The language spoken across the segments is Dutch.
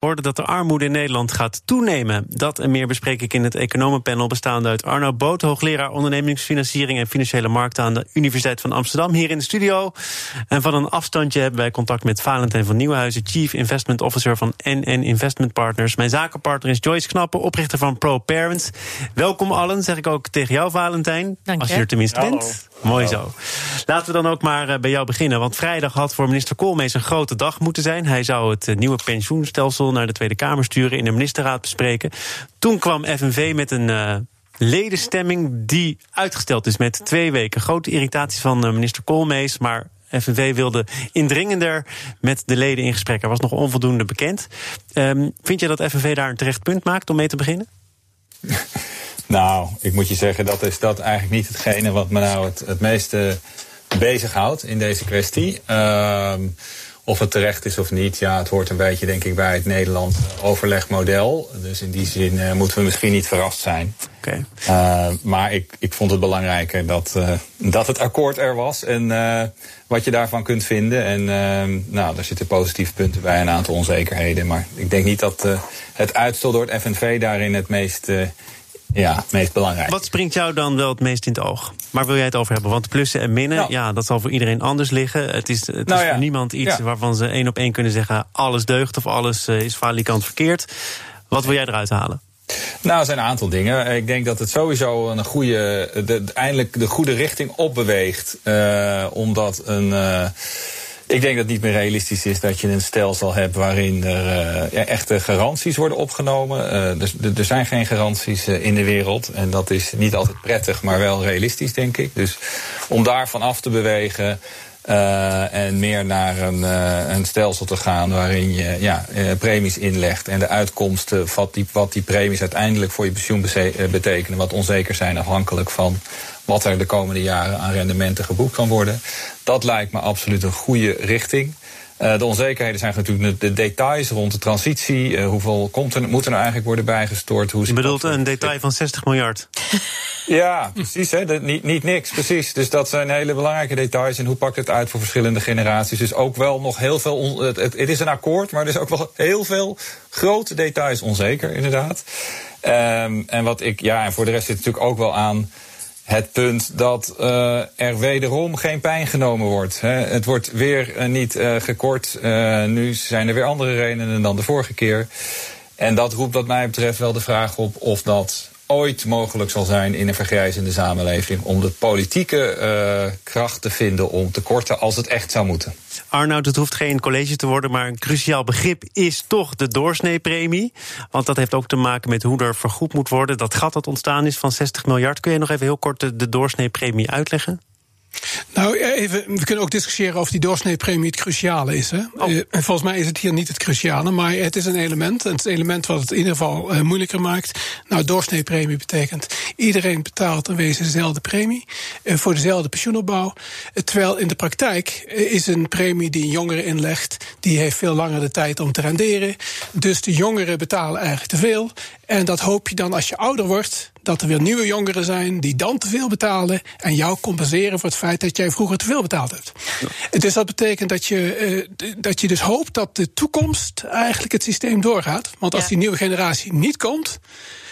hoorde dat de armoede in Nederland gaat toenemen. Dat en meer bespreek ik in het economenpanel bestaande uit Arno Boot, hoogleraar ondernemingsfinanciering en financiële markten aan de Universiteit van Amsterdam, hier in de studio. En van een afstandje hebben wij contact met Valentijn van Nieuwenhuizen, Chief Investment Officer van NN Investment Partners. Mijn zakenpartner is Joyce Knappen, oprichter van Pro Parents. Welkom allen, zeg ik ook tegen jou, Valentijn. Dank als je er tenminste bent. Mooi zo. Laten we dan ook maar eh, bij jou beginnen. Want vrijdag had voor minister Koolmees een grote dag moeten zijn. Hij zou het eh, nieuwe pensioenstelsel naar de Tweede Kamer sturen, in de ministerraad bespreken. Toen kwam FNV met een. Uh, ledenstemming die uitgesteld is met twee weken. Grote irritatie van minister Koolmees, maar FNV wilde indringender met de leden in gesprek. Er was nog onvoldoende bekend. Um, vind je dat FNV daar een terecht punt maakt om mee te beginnen? Nou, ik moet je zeggen, dat is dat eigenlijk niet hetgene wat me nou het, het meeste bezighoudt in deze kwestie. Uh, of het terecht is of niet, ja, het hoort een beetje, denk ik, bij het Nederland overlegmodel. Dus in die zin uh, moeten we misschien niet verrast zijn. Okay. Uh, maar ik, ik vond het belangrijker dat, uh, dat het akkoord er was en wat je daarvan kunt vinden. En nou, daar zitten positieve punten bij, een aantal onzekerheden. Maar ik denk niet dat het uitstel door het FNV daarin het meest ja, het meest belangrijk. Wat springt jou dan wel het meest in het oog? Waar wil jij het over hebben? Want plussen en minnen, nou. ja, dat zal voor iedereen anders liggen. Het is, het nou is ja. voor niemand iets ja. waarvan ze één op één kunnen zeggen... alles deugt of alles uh, is falikant verkeerd. Wat wil jij eruit halen? Nou, er zijn een aantal dingen. Ik denk dat het sowieso een goede, de, eindelijk de goede richting opbeweegt. Uh, omdat een... Uh, ik denk dat het niet meer realistisch is dat je een stelsel hebt waarin er uh, ja, echte garanties worden opgenomen. Uh, dus, er zijn geen garanties uh, in de wereld. En dat is niet altijd prettig, maar wel realistisch, denk ik. Dus om daarvan af te bewegen. Uh, en meer naar een, uh, een stelsel te gaan waarin je ja, uh, premies inlegt en de uitkomsten, wat die, wat die premies uiteindelijk voor je pensioen betekenen, wat onzeker zijn afhankelijk van wat er de komende jaren aan rendementen geboekt kan worden. Dat lijkt me absoluut een goede richting. Uh, de onzekerheden zijn natuurlijk de details rond de transitie. Uh, hoeveel komt er, moet er nou eigenlijk worden bijgestort? Hoe Je bedoelt een detail van 60 miljard? Ja, precies. Hè, de, niet, niet niks, precies. Dus dat zijn hele belangrijke details. En hoe pakt het uit voor verschillende generaties? Dus ook wel nog heel veel. On, het, het, is een akkoord, maar er is ook wel heel veel grote details onzeker, inderdaad. Um, en wat ik, ja, en voor de rest zit natuurlijk ook wel aan het punt dat uh, er wederom geen pijn genomen wordt. Hè. Het wordt weer uh, niet uh, gekort. nu zijn er weer andere redenen dan de vorige keer. En dat roept wat mij betreft wel de vraag op of dat ooit mogelijk zal zijn in een vergrijzende samenleving om de politieke uh, kracht te vinden om te korten als het echt zou moeten. Arnoud, het hoeft geen college te worden, maar een cruciaal begrip is toch de doorsneepremie. Want dat heeft ook te maken met hoe er vergoed moet worden. Dat gat dat ontstaan is van 60 miljard. Kun je nog even heel kort de doorsneepremie uitleggen? Nou, even, we kunnen ook discussiëren of die doorsneepremie het cruciale is. Hè? Oh. Uh, volgens mij is het hier niet het cruciale, maar het is een element. En het element wat het in ieder geval uh, moeilijker maakt. Nou, doorsneepremie betekent iedereen betaalt in wezen dezelfde premie uh, voor dezelfde pensioenopbouw. terwijl in de praktijk is een premie die een jongere inlegt, die heeft veel langer de tijd om te renderen. Dus de jongeren betalen eigenlijk te veel. En dat hoop je dan als je ouder wordt, dat er weer nieuwe jongeren zijn die dan te veel betalen en jou compenseren voor het feit dat jij vroeger te veel betaald hebt. Ja. Dus dat betekent dat je, uh, dat je dus hoopt dat de toekomst eigenlijk het systeem doorgaat. Want als ja. die nieuwe generatie niet komt,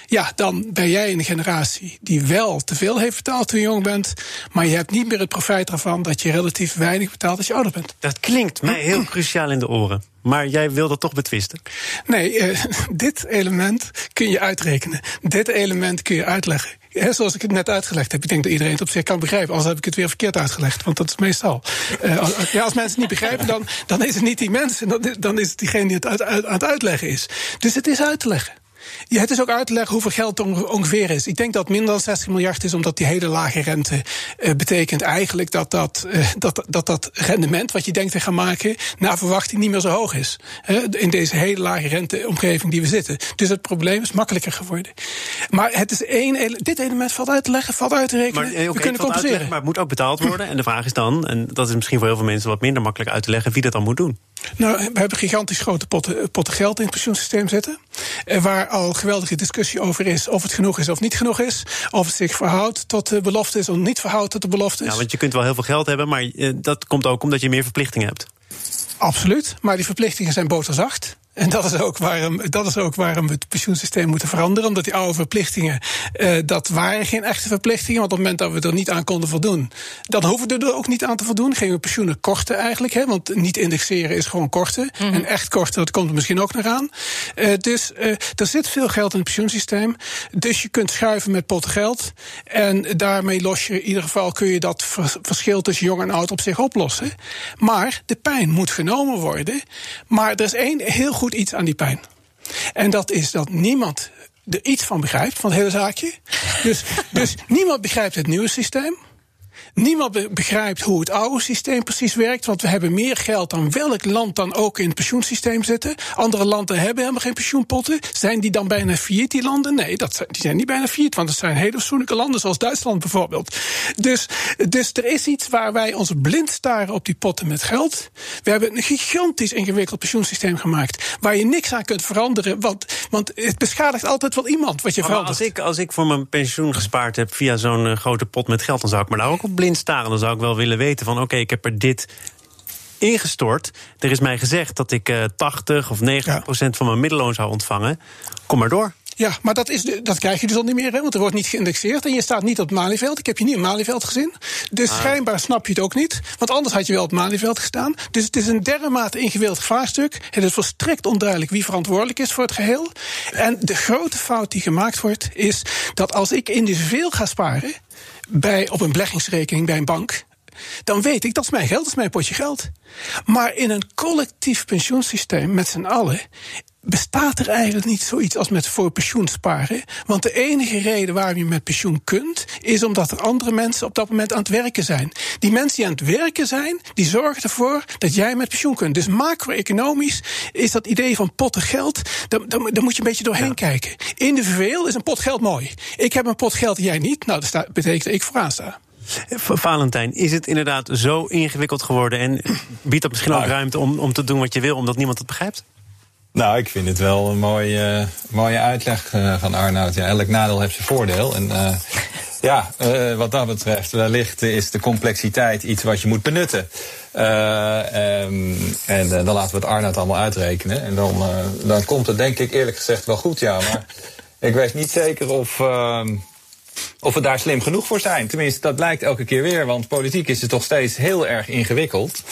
ja, dan ben jij een generatie die wel te veel heeft betaald toen je jong bent. Maar je hebt niet meer het profijt ervan dat je relatief weinig betaalt als je ouder bent. Dat klinkt mij heel cruciaal in de oren. Maar jij wil dat toch betwisten? Nee, uh, dit element kun je uitrekenen. Dit element kun je uitleggen. He, zoals ik het net uitgelegd heb. Ik denk dat iedereen het op zich kan begrijpen. Anders heb ik het weer verkeerd uitgelegd. Want dat is meestal. Uh, als, ja, als mensen het niet begrijpen, dan, dan is het niet die mensen. Dan, dan is het diegene die het uit, aan het uitleggen is. Dus het is uit te leggen. Ja, het is ook uit te leggen hoeveel geld er ongeveer is. Ik denk dat minder dan 60 miljard is, omdat die hele lage rente uh, betekent eigenlijk dat dat, uh, dat, dat dat rendement wat je denkt te gaan maken, naar verwachting niet meer zo hoog is. Uh, in deze hele lage renteomgeving die we zitten. Dus het probleem is makkelijker geworden. Maar het is één, dit element valt uit te leggen, valt uit te rekenen. Maar, okay, we kunnen compenseren. Maar het moet ook betaald worden. En de vraag is dan, en dat is misschien voor heel veel mensen wat minder makkelijk uit te leggen, wie dat dan moet doen. Nou, we hebben gigantisch grote potten, potten geld in het pensioensysteem zitten. Waar al geweldige discussie over is of het genoeg is of niet genoeg is. Of het zich verhoudt tot de belofte is of niet verhoudt tot de belofte is. Ja, want je kunt wel heel veel geld hebben, maar dat komt ook omdat je meer verplichtingen hebt. Absoluut, maar die verplichtingen zijn boterzacht. En dat is, ook waarom, dat is ook waarom we het pensioensysteem moeten veranderen. Omdat die oude verplichtingen, uh, dat waren geen echte verplichtingen. Want op het moment dat we er niet aan konden voldoen, dan hoeven we er ook niet aan te voldoen. Gingen we pensioenen korten eigenlijk. Hè, want niet indexeren is gewoon korten. Mm -hmm. En echt korten, dat komt er misschien ook nog aan. Uh, dus uh, er zit veel geld in het pensioensysteem. Dus je kunt schuiven met pot geld. En daarmee los je in ieder geval kun je dat verschil tussen jong en oud op zich oplossen. Maar de pijn moet genomen worden. Maar er is één heel goed iets aan die pijn. En dat is dat niemand er iets van begrijpt, van het hele zaakje. Dus, dus niemand begrijpt het nieuwe systeem. Niemand begrijpt hoe het oude systeem precies werkt. Want we hebben meer geld dan welk land dan ook in het pensioensysteem zitten. Andere landen hebben helemaal geen pensioenpotten. Zijn die dan bijna failliet, die landen? Nee, dat zijn, die zijn niet bijna failliet. Want het zijn hele fatsoenlijke landen, zoals Duitsland bijvoorbeeld. Dus, dus er is iets waar wij ons blind staren op die potten met geld. We hebben een gigantisch ingewikkeld pensioensysteem gemaakt. Waar je niks aan kunt veranderen. Want, want het beschadigt altijd wel iemand wat je maar verandert. Als ik, als ik voor mijn pensioen gespaard heb via zo'n uh, grote pot met geld, dan zou ik me daar ook op blind staren. Dan zou ik wel willen weten van oké, okay, ik heb er dit ingestort. Er is mij gezegd dat ik uh, 80 of 90 ja. procent van mijn middelloon zou ontvangen. Kom maar door. Ja, maar dat, is, dat krijg je dus al niet meer, hè, want er wordt niet geïndexeerd. En je staat niet op het Malieveld. Ik heb je niet op het Malieveld gezien. Dus ah. schijnbaar snap je het ook niet. Want anders had je wel op het Malieveld gestaan. Dus het is een dermate ingewikkeld vraagstuk. Het is volstrekt onduidelijk wie verantwoordelijk is voor het geheel. En de grote fout die gemaakt wordt, is dat als ik individueel ga sparen bij, op een beleggingsrekening bij een bank. Dan weet ik dat is mijn geld, dat is mijn potje geld. Maar in een collectief pensioensysteem met z'n allen bestaat er eigenlijk niet zoiets als met voor pensioen sparen. Want de enige reden waarom je met pensioen kunt, is omdat er andere mensen op dat moment aan het werken zijn. Die mensen die aan het werken zijn, die zorgen ervoor dat jij met pensioen kunt. Dus macro-economisch is dat idee van potten geld, daar, daar, daar moet je een beetje doorheen ja. kijken. Individueel is een pot geld mooi. Ik heb een pot geld en jij niet. Nou, dat betekent dat ik vooraan sta. Valentijn, is het inderdaad zo ingewikkeld geworden en biedt dat misschien ook ruimte om, om te doen wat je wil, omdat niemand het begrijpt? Nou, ik vind het wel een mooie, mooie uitleg uh, van Arnoud. Ja, elk nadeel heeft zijn voordeel. En uh, ja, wat dat betreft, wellicht is de complexiteit iets wat je moet benutten. Um, en dan laten we het Arnoud allemaal uitrekenen. En dan, dan komt het denk ik eerlijk gezegd wel goed, ja. Maar ik weet niet zeker of ehm, of we daar slim genoeg voor zijn. Tenminste, dat blijkt elke keer weer, want politiek is het toch steeds heel erg ingewikkeld.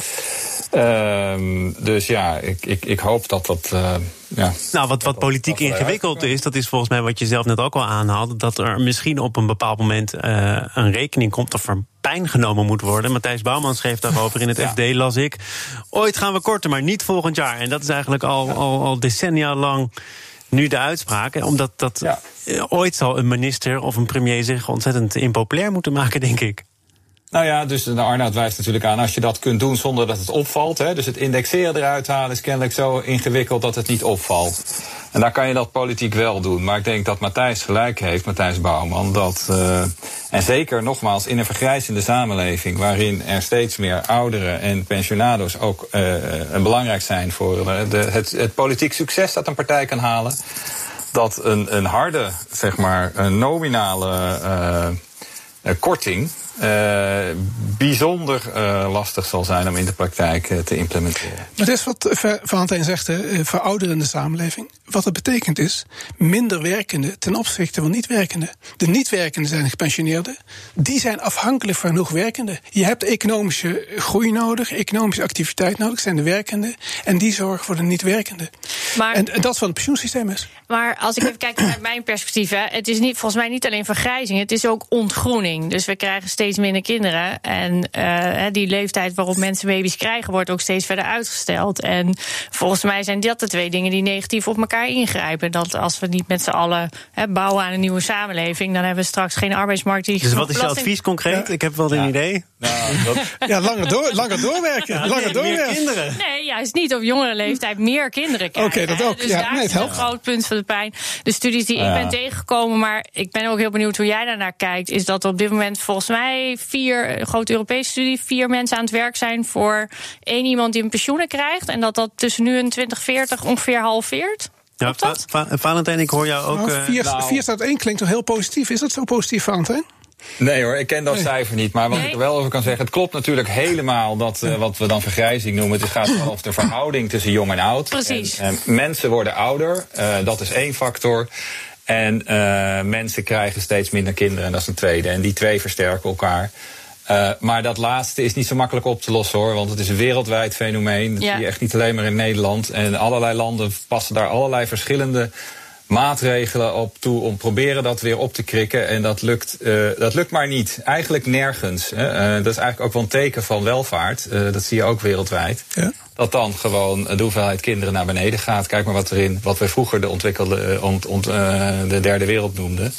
Um, dus ja, ik, ik, ik hoop dat dat. Uh, ja, nou, wat, wat politiek ingewikkeld is, dat is volgens mij wat je zelf net ook al aanhaalde. Dat er misschien op een bepaald moment uh, een rekening komt of er pijn genomen moet worden. Matthijs Bouwman schreef daarover in het ja. FD, las ik. Ooit gaan we korten, maar niet volgend jaar. En dat is eigenlijk al, al, al decennia lang nu de uitspraak. Omdat dat ja. ooit zal een minister of een premier zich ontzettend impopulair moeten maken, denk ik. Nou ja, dus de Arnoud wijst natuurlijk aan, als je dat kunt doen zonder dat het opvalt. Hè, dus het indexeren eruit halen is kennelijk zo ingewikkeld dat het niet opvalt. En daar kan je dat politiek wel doen. Maar ik denk dat Matthijs gelijk heeft, Matthijs Bouwman. Dat, uh, en zeker nogmaals in een vergrijzende samenleving, waarin er steeds meer ouderen en pensionado's ook uh, belangrijk zijn voor de, het, het politiek succes dat een partij kan halen. Dat een, een harde, zeg maar, een nominale korting uh, bijzonder uh, lastig zal zijn om in de praktijk uh, te implementeren. Maar dat is wat Valentijn zegt, hè, verouderende samenleving. Wat dat betekent is minder werkenden ten opzichte van niet-werkenden. De niet-werkenden zijn gepensioneerden. Die zijn afhankelijk van genoeg werkenden. Je hebt economische groei nodig, economische activiteit nodig, zijn de werkenden. En die zorgen voor de niet-werkenden. Maar, en, en dat is wat het pensioensysteem is. Maar als ik even kijk naar mijn perspectief, hè, het is niet, volgens mij niet alleen vergrijzing, het is ook ontgroening. Dus we krijgen steeds minder kinderen. En uh, die leeftijd waarop mensen baby's krijgen, wordt ook steeds verder uitgesteld. En volgens mij zijn dat de twee dingen die negatief op elkaar ingrijpen. Dat als we niet met z'n allen hè, bouwen aan een nieuwe samenleving, dan hebben we straks geen arbeidsmarkt die. Dus wat is je advies concreet? Ja. Ik heb wel een ja. idee. Nou, dat... ja, langer, door, langer doorwerken. Ja, langer nee, doorwerken. kinderen. Nee, juist niet op jongere leeftijd meer kinderen krijgen. Oké, okay, dat ook. Dus ja, daar nee, is een groot punt van de pijn. De studies die ik ben tegengekomen, maar ik ben ook heel benieuwd hoe jij daarnaar kijkt, is dat op dit moment volgens mij vier, een grote Europese studie, vier mensen aan het werk zijn voor één iemand die een pensioenen krijgt. En dat dat tussen nu en 2040 ongeveer halveert. Ja, Va Va Valentijn, ik hoor jou ook. Nou, vier, nou. vier staat één klinkt toch heel positief. Is dat zo positief, Valentijn? Nee hoor, ik ken dat cijfer niet. Maar wat Nee. ik er wel over kan zeggen, het klopt natuurlijk helemaal dat eh, wat we dan vergrijzing noemen. Het gaat over de verhouding tussen jong en oud. Precies. En, eh, mensen worden ouder, eh, dat is één factor. En eh, mensen krijgen steeds minder kinderen, en dat is een tweede. En die twee versterken elkaar. Eh, maar dat laatste is niet zo makkelijk op te lossen hoor. Want het is een wereldwijd fenomeen. Dat Ja. zie je echt niet alleen maar in Nederland. En allerlei landen passen daar allerlei verschillende maatregelen op toe om proberen dat weer op te krikken. En dat lukt, eh, dat lukt maar niet. Eigenlijk nergens. Hè. Eh, dat is eigenlijk ook wel een teken van welvaart. Eh, dat zie je ook wereldwijd. Ja. Dat dan gewoon de hoeveelheid kinderen naar beneden gaat. Kijk maar wat erin, wat we vroeger de ontwikkelde, eh, ont, ont, eh, de derde wereld noemden.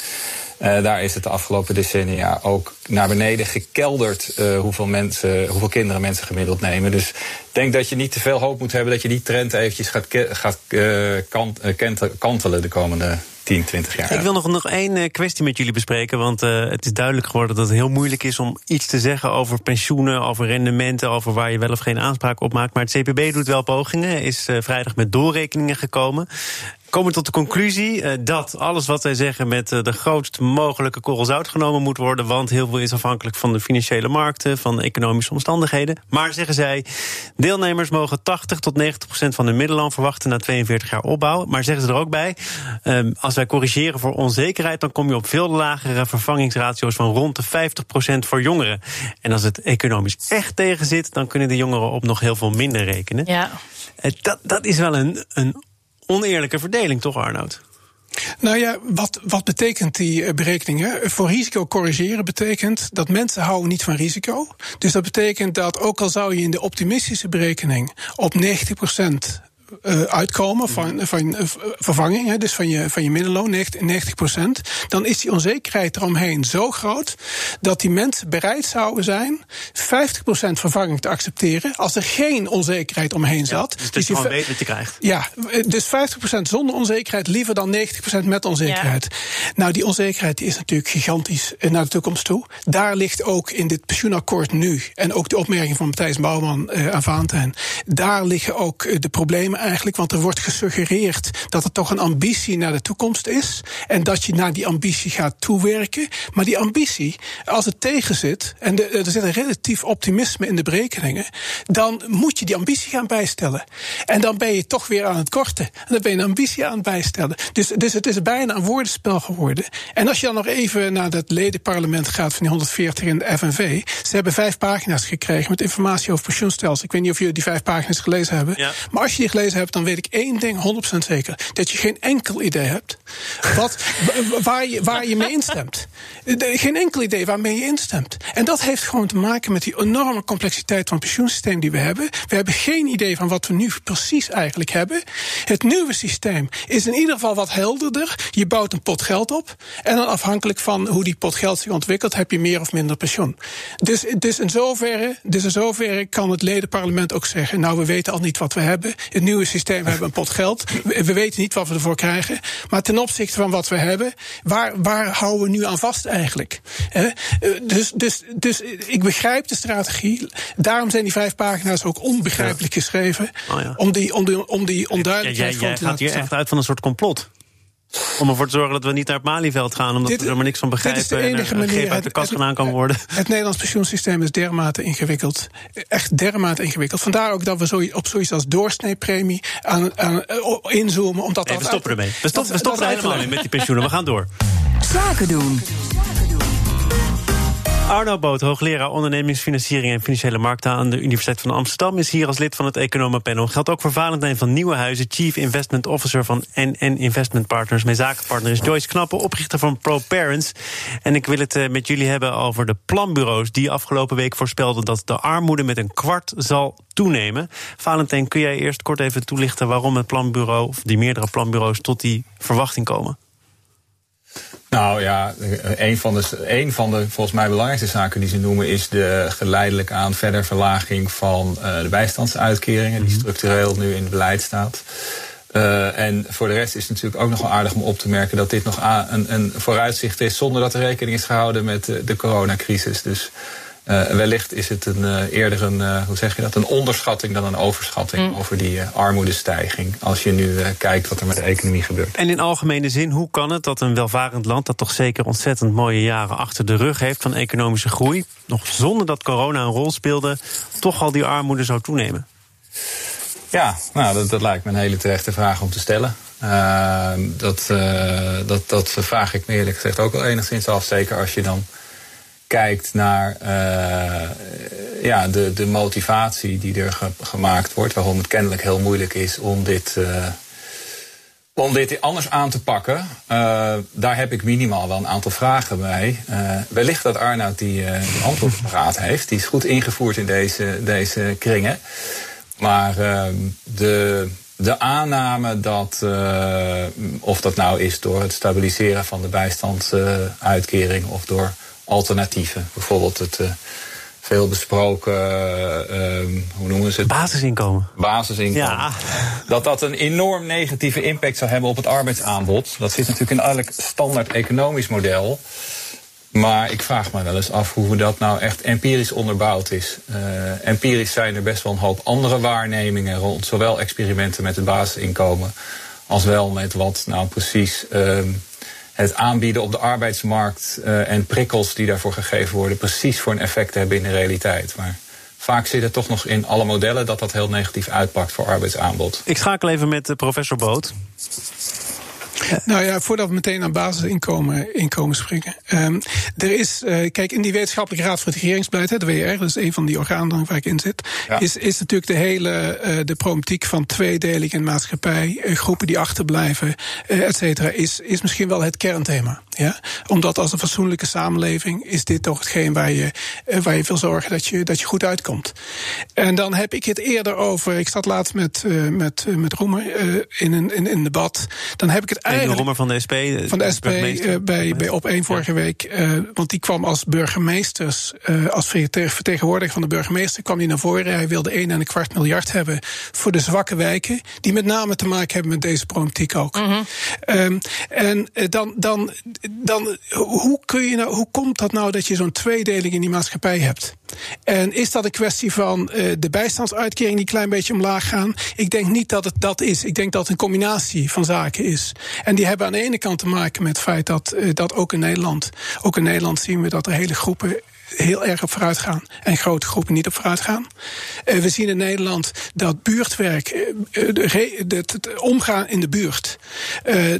Eh, daar is het de afgelopen decennia ook naar beneden gekelderd hoeveel, mensen, hoeveel kinderen mensen gemiddeld nemen. Dus ik denk dat je niet te veel hoop moet hebben dat je die trend eventjes gaat, gaat kant, kantelen de komende 10, 20 jaar. Ik wil nog, nog één eh, kwestie met jullie bespreken. Want eh, het is duidelijk geworden dat het heel moeilijk is om iets te zeggen over pensioenen, over rendementen, over waar je wel of geen aanspraak op maakt. Maar het CPB doet wel pogingen, is eh, vrijdag met doorrekeningen gekomen. Komen tot de conclusie eh, dat alles wat zij zeggen met eh, de grootst mogelijke korrel zout genomen moet worden. Want heel veel is afhankelijk van de financiële markten, van de economische omstandigheden. Maar zeggen zij, deelnemers mogen 80 tot 90 procent van hun middelloon verwachten na 42 jaar opbouw. Maar zeggen ze er ook bij, ehm, als wij corrigeren voor onzekerheid, dan kom je op veel lagere vervangingsratio's van rond de 50 procent voor jongeren. En als het economisch echt tegen zit, dan kunnen de jongeren op nog heel veel minder rekenen. Ja. Eh, Dat, dat is wel een, een oneerlijke verdeling, toch, Arnoud? Nou ja, wat, wat betekent die eh, berekeningen? Voor risico corrigeren betekent dat mensen houden niet van risico. Dus dat betekent dat ook al zou je in de optimistische berekening op 90% eh, uitkomen van, van eh, vervanging, hè, dus van je, van je middenloon, 90, 90%, dan is die onzekerheid eromheen zo groot dat die mensen bereid zouden zijn 50% vervanging te accepteren als er geen onzekerheid omheen zat. dus dat die je gewoon weet wat je krijgt. ja, dus 50% zonder onzekerheid, liever dan 90% met onzekerheid. Nou, die onzekerheid die is natuurlijk gigantisch eh, naar de toekomst toe. Daar ligt ook in dit pensioenakkoord nu, en ook de opmerking van Matthijs Bouwman eh, aan Valentijn, daar liggen ook eh, de problemen eigenlijk, want er wordt gesuggereerd dat er toch een ambitie naar de toekomst is en dat je naar die ambitie gaat toewerken. Maar die ambitie, als het tegen zit, en de, er zit een relatief optimisme in de berekeningen, dan moet je die ambitie gaan bijstellen. En dan ben je toch weer aan het korten. En dan ben je een ambitie aan het bijstellen. Dus, dus het is bijna een woordenspel geworden. En als je dan nog even naar dat ledenparlement gaat van die 140 in de FNV. Ze hebben vijf pagina's gekregen met informatie over pensioenstelsel. Ik weet niet of jullie die vijf pagina's gelezen hebben. Ja. Maar als je die gelezen hebt, dan weet ik één ding 100% zeker. Dat je geen enkel idee hebt wat, wa- waar, je, waar je mee instemt. Geen enkel idee waarmee je instemt. En dat heeft gewoon te maken met die enorme complexiteit van het pensioensysteem die we hebben. We hebben geen idee van wat we nu precies eigenlijk hebben. Het nieuwe systeem is in ieder geval wat helderder. Je bouwt een pot geld op. En dan afhankelijk van hoe die pot geld zich ontwikkelt, heb je meer of minder pensioen. Dus, dus, in zoverre, dus in zoverre kan het ledenparlement ook zeggen: Nou, we weten al niet wat we hebben. Het nieuwe systeem we hebben een pot geld. We, we weten niet wat we ervoor krijgen. Maar ten opzichte van wat we hebben, waar, waar houden we nu aan vast eigenlijk? Eh, Dus, dus, dus ik begrijp de strategie. Daarom zijn die vijf pagina's ook onbegrijpelijk geschreven. Oh ja. Om die, om die, om die Ja, onduidelijkheid jij, gewoon jij te gaat hier echt uit van een soort complot. Om ervoor te zorgen dat we niet naar het Malieveld gaan, omdat Dit- we er maar niks van dit is de begrijpen. enige en er een manier- uit de kast gedaan kan worden. Het Nederlands pensioensysteem is dermate ingewikkeld. Echt dermate ingewikkeld. Vandaar ook dat we zo, op zoiets als doorsneepremie aan, aan, eh, inzoomen. Omdat Nee, dat we stoppen uit- ermee. We, stop, we stoppen er helemaal in met die pensioenen. We gaan door. Zaken doen. Arno Boot, hoogleraar ondernemingsfinanciering en financiële markten aan de Universiteit van Amsterdam, is hier als lid van het Economenpanel. Geldt ook voor Valentijn van Nieuwenhuizen, Chief Investment Officer van NN Investment Partners. Mijn zakenpartner is Joyce Knappen, oprichter van ProParents. En ik wil het eh, met jullie hebben over de planbureaus die afgelopen week voorspelden dat de armoede met een kwart zal toenemen. Valentijn, kun jij eerst kort even toelichten waarom het planbureau, of die meerdere planbureaus, tot die verwachting komen? Nou ja, een van, de, een van de volgens mij belangrijkste zaken die ze noemen is de geleidelijk aan verder verlaging van eh, de bijstandsuitkeringen, die structureel nu in het beleid staat. Eh, en voor de rest is het natuurlijk ook nog wel aardig om op te merken dat dit nog een, een vooruitzicht is zonder dat er rekening is gehouden met de, de coronacrisis. Dus Uh, wellicht is het een, uh, eerder een, uh, hoe zeg je dat, een onderschatting dan een overschatting mm. over die armoedestijging. Als je nu kijkt wat er met de economie gebeurt. En in algemene zin, hoe kan het dat een welvarend land, dat toch zeker ontzettend mooie jaren achter de rug heeft van economische groei, nog zonder dat corona een rol speelde, toch al die armoede zou toenemen? Ja, nou, dat, dat lijkt me een hele terechte vraag om te stellen. dat, dat, dat vraag ik me eerlijk gezegd ook wel enigszins af. Zeker als je dan kijkt naar uh, ja, de, de motivatie die er gemaakt wordt, waarom het kennelijk heel moeilijk is om dit, uh, om dit anders aan te pakken, uh, daar heb ik minimaal wel een aantal vragen bij. wellicht dat Arnoud die, die antwoord paraat heeft. Die is goed ingevoerd in deze, deze kringen. Maar ehm, de, de aanname dat, of dat nou is door het stabiliseren van de bijstandsuitkering of door alternatieven. Bijvoorbeeld het uh, veel besproken, uh, hoe noemen ze het? Basisinkomen. Basisinkomen. Ja. Dat dat een enorm negatieve impact zou hebben op het arbeidsaanbod. Dat zit natuurlijk in elk standaard economisch model. Maar ik vraag me wel eens af hoe dat nou echt empirisch onderbouwd is. Uh, empirisch zijn er best wel een hoop andere waarnemingen rond zowel experimenten met het basisinkomen als wel met wat nou precies uh, het aanbieden op de arbeidsmarkt uh, en prikkels die daarvoor gegeven worden, precies voor een effect hebben in de realiteit. Maar vaak zit het toch nog in alle modellen dat dat heel negatief uitpakt voor arbeidsaanbod. Ik schakel even met professor Boot. Nou ja, voordat we meteen aan basisinkomen inkomen springen. Um, er is, uh, kijk, in die Wetenschappelijke Raad voor het Regeringsbeleid, hè, de WR, dat is een van die organen waar ik in zit, ja. is, is natuurlijk de hele uh, de problematiek van tweedeling in maatschappij, uh, groepen die achterblijven, et cetera, is, is misschien wel het kernthema. Ja? Omdat als een fatsoenlijke samenleving is dit toch hetgeen waar je, waar je wil zorgen dat je, dat je goed uitkomt. En dan heb ik het eerder over, ik zat laatst met, met, met Roemer in, een, in een debat, dan heb ik het eigenlijk... Rommer van de SP. Van de SP bij, bij Op 1 vorige week. Want die kwam als burgemeesters, als vertegenwoordiger van de burgemeester, kwam hij naar voren. Hij wilde 1 en een kwart miljard hebben voor de zwakke wijken. Die met name te maken hebben met deze problematiek ook. Mm -hmm. um, en dan, dan, dan hoe, kun je nou, hoe komt dat nou dat je zo'n tweedeling in die maatschappij hebt? En is dat een kwestie van uh, de bijstandsuitkering die een klein beetje omlaag gaan? Ik denk niet dat het dat is. Ik denk dat het een combinatie van zaken is. En die hebben aan de ene kant te maken met het feit dat, uh, dat ook in Nederland, ook in Nederland zien we dat er hele groepen heel erg op vooruit gaan en grote groepen niet op vooruit gaan. Uh, we zien in Nederland dat buurtwerk, uh, het omgaan in de buurt,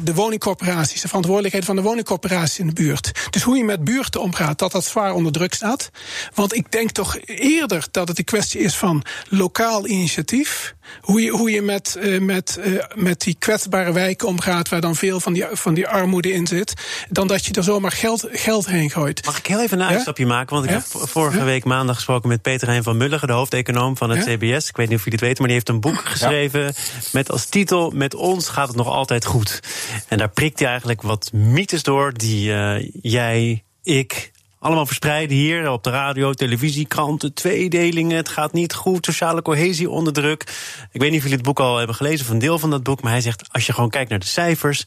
de woningcorporaties, de verantwoordelijkheid van de woningcorporaties in de buurt. Dus hoe je met buurten omgaat, dat dat zwaar onder druk staat. Want ik denk toch eerder dat het een kwestie is van lokaal initiatief. Hoe je, hoe je met, uh, met, uh, met die kwetsbare wijken omgaat, waar dan veel van die, van die armoede in zit, dan dat je er zomaar geld, geld heen gooit. Mag ik heel even een uitstapje ja? maken? Want ik ja? heb vorige ja? week maandag gesproken met Peter Hein van Mulligen, de hoofdeconoom van het CBS. Ik weet niet of jullie het weten, maar die heeft een boek geschreven met als titel: Met ons gaat het nog altijd goed. En daar prikt hij eigenlijk wat mythes door die uh, jij, ik, allemaal verspreiden hier op de radio, televisie, kranten, tweedelingen. Het gaat niet goed, sociale cohesie onder druk. Ik weet niet of jullie het boek al hebben gelezen, of een deel van dat boek. Maar hij zegt, als je gewoon kijkt naar de cijfers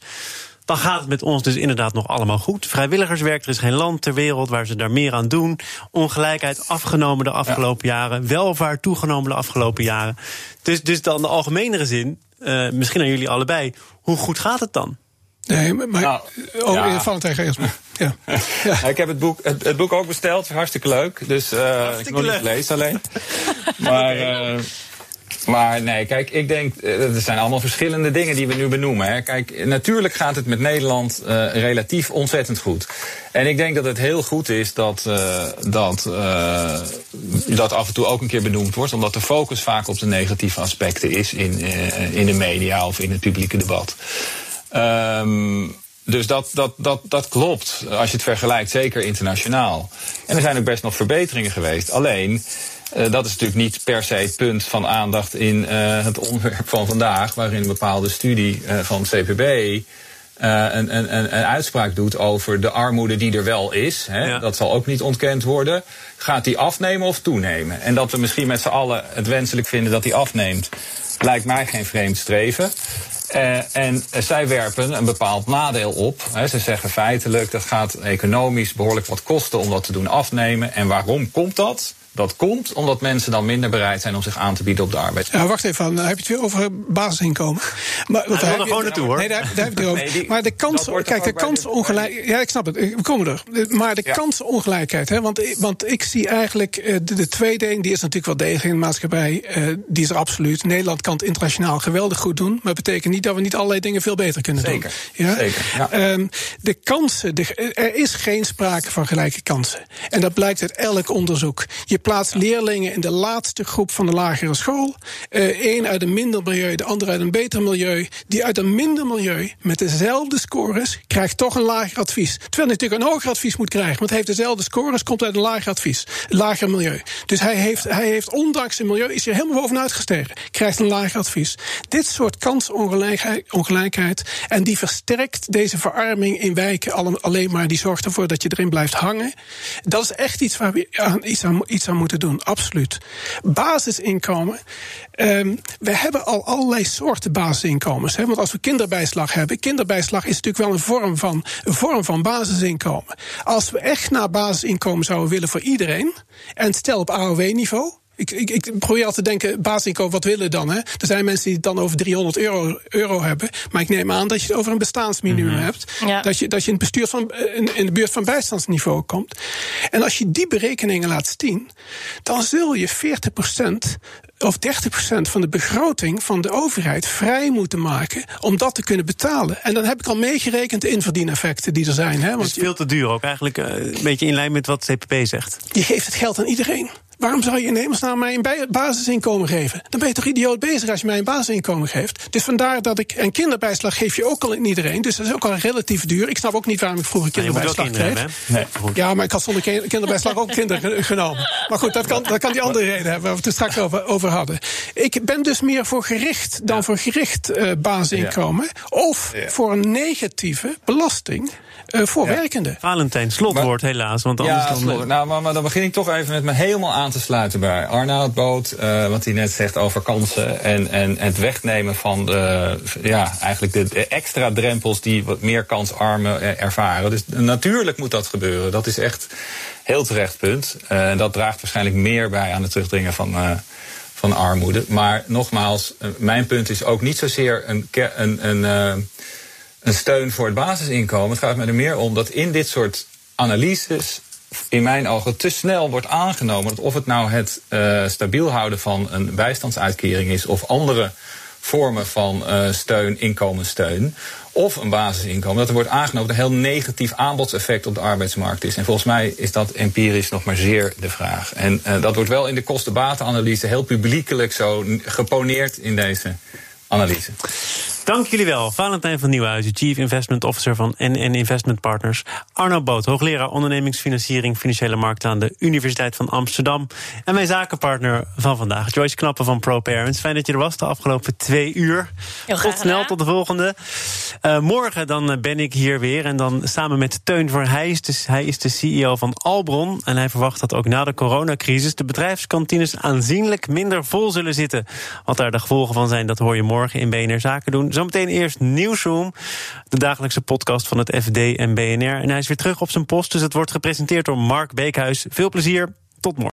dan gaat het met ons dus inderdaad nog allemaal goed. Vrijwilligerswerk, er is geen land ter wereld waar ze daar meer aan doen. Ongelijkheid afgenomen de afgelopen ja. jaren. Welvaart toegenomen de afgelopen jaren. Dus, dus dan de algemenere zin, uh, misschien aan jullie allebei. Hoe goed gaat het dan? Nee, maar. Nou, oh, ja. Valentijn, eerst maar. Ja. ja. Ik heb het boek, het, het, boek ook besteld. Hartstikke leuk. Dus uh, ik nog niet lezen alleen. maar. Uh, maar nee, kijk, ik denk, er zijn allemaal verschillende dingen die we nu benoemen. Hè. Kijk, natuurlijk gaat het met Nederland uh, relatief ontzettend goed. En ik denk dat het heel goed is dat, uh, dat, uh, dat af en toe ook een keer benoemd wordt. Omdat de focus vaak op de negatieve aspecten is in, in de media of in het publieke debat. Um, dus dat, dat, dat, dat klopt, als je het vergelijkt, zeker internationaal. En er zijn ook best nog verbeteringen geweest. Alleen, uh, dat is natuurlijk niet per se het punt van aandacht in uh, het onderwerp van vandaag, waarin een bepaalde studie uh, van het CPB een, een, een, uitspraak doet over de armoede die er wel is. Hè. Ja. Dat zal ook niet ontkend worden. Gaat die afnemen of toenemen? En dat we misschien met z'n allen het wenselijk vinden dat die afneemt, lijkt mij geen vreemd streven. Uh, en zij werpen een bepaald nadeel op. He, ze zeggen feitelijk dat gaat economisch behoorlijk wat kosten om dat te doen afnemen. En waarom komt dat? Dat komt omdat mensen dan minder bereid zijn om zich aan te bieden op de arbeidsmarkt. Ja, wacht even, dan heb je het weer over basisinkomen. Maar, want ja, daar gewoon naartoe hoor. Nee, daar, daar heb je het over. Nee, maar de kans, kijk, de kansenongelijkheid. Ja, ik snap het, we komen er. Maar de ja. kansenongelijkheid, hè, want, want ik zie eigenlijk uh, de, de tweede een, die is natuurlijk wel degelijk in de maatschappij. Uh, die is er absoluut. Nederland kan het internationaal geweldig goed doen. Maar dat betekent niet dat we niet allerlei dingen veel beter kunnen Zeker. doen. Ja? Zeker. Ja. Um, de kansen, de, er is geen sprake van gelijke kansen. En dat blijkt uit elk onderzoek. Je plaatst leerlingen in de laatste groep van de lagere school. Eén uh, uit een minder milieu, de ander uit een beter milieu. Die uit een minder milieu met dezelfde scores krijgt toch een lager advies. Terwijl hij natuurlijk een hoger advies moet krijgen. Want hij heeft dezelfde scores, komt uit een lager advies. Lager milieu. Dus hij heeft, hij heeft ondanks zijn milieu, is er helemaal bovenuit gestegen. Krijgt een lager advies. Dit soort kansongelijkheid. En die versterkt deze verarming in wijken alleen maar. Die zorgt ervoor dat je erin blijft hangen. Dat is echt iets waar we aan, iets, aan, iets aan moeten doen absoluut. Basisinkomen. Um, we hebben al allerlei soorten basisinkomens. Hè? Want als we kinderbijslag hebben, kinderbijslag is natuurlijk wel een vorm van, een vorm van basisinkomen. Als we echt naar basisinkomen zouden willen voor iedereen, en stel op AOW-niveau, ik, ik, ik, probeer altijd te denken, basisinkomen, wat willen dan? Hè? Er zijn mensen die het dan over 300 euro, euro hebben. Maar ik neem aan dat je het over een bestaansminimum mm -hmm. hebt. Ja. Dat, je, dat je in, het bestuur van, in, in de buurt van bijstandsniveau komt. En als je die berekeningen laat zien, dan zul je 40% of 30% van de begroting van de overheid vrij moeten maken om dat te kunnen betalen. En dan heb ik al meegerekend de inverdieneffecten die er zijn. Hè? Want het is veel te duur ook, eigenlijk uh, een beetje in lijn met wat CPP zegt. Je geeft het geld aan iedereen. Waarom zou je in hemelsnaam mij een basisinkomen geven? Dan ben je toch idioot bezig als je mij een basisinkomen geeft. Dus vandaar dat ik. En kinderbijslag geef je ook al in iedereen. Dus dat is ook al relatief duur. Ik snap ook niet waarom ik vroeger kinderbijslag kreeg. Nee. Ja, maar ik had zonder kinderbijslag ook kinderen genomen. Maar goed, dat kan, dat kan die andere reden hebben waar we het er straks over, over hadden. Ik ben dus meer voor gericht dan ja. voor gericht uh, basisinkomen. Ja. Of ja. voor een negatieve belasting. Uh, voor werkenden. Valentijn, slotwoord maar, helaas. Want anders ja, dan, slot, nou, maar, maar, dan begin ik toch even met me helemaal aan te sluiten bij Arnoud Boot. Uh, wat hij net zegt over kansen en, en het wegnemen van de, ja, eigenlijk de, de extra drempels die wat meer kansarmen ervaren. Dus natuurlijk moet dat gebeuren. Dat is echt heel terecht punt. Uh, dat draagt waarschijnlijk meer bij aan het terugdringen van, uh, van armoede. Maar nogmaals, mijn punt is ook niet zozeer een, een, een, een steun voor het basisinkomen. Het gaat mij er meer om dat in dit soort analyses in mijn ogen te snel wordt aangenomen. Dat of het nou het uh, stabiel houden van een bijstandsuitkering is of andere vormen van uh, steun, inkomenssteun. Of een basisinkomen. Dat er wordt aangenomen dat een heel negatief aanbodseffect op de arbeidsmarkt is. En volgens mij is dat empirisch nog maar zeer de vraag. En uh, dat wordt wel in de kosten-batenanalyse heel publiekelijk zo geponeerd in deze analyse. Dank jullie wel. Valentijn van Nieuwhuizen, Chief Investment Officer van NN Investment Partners. Arno Boot, hoogleraar ondernemingsfinanciering financiële markten aan de Universiteit van Amsterdam. En mijn zakenpartner van vandaag, Joyce Knappen van ProParents. Fijn dat je er was de afgelopen twee uur. Heel tot snel, gedaan. tot de volgende. Uh, morgen dan ben ik hier weer en dan samen met Teun voor hij is, de, hij is de CEO van Albron. En hij verwacht dat ook na de coronacrisis de bedrijfskantines aanzienlijk minder vol zullen zitten. Wat daar de gevolgen van zijn, dat hoor je morgen in BNR Zaken Zometeen eerst Nieuwsroom, de dagelijkse podcast van het FD en BNR. En hij is weer terug op zijn post, dus het wordt gepresenteerd door Mark Beekhuis. Veel plezier, tot morgen.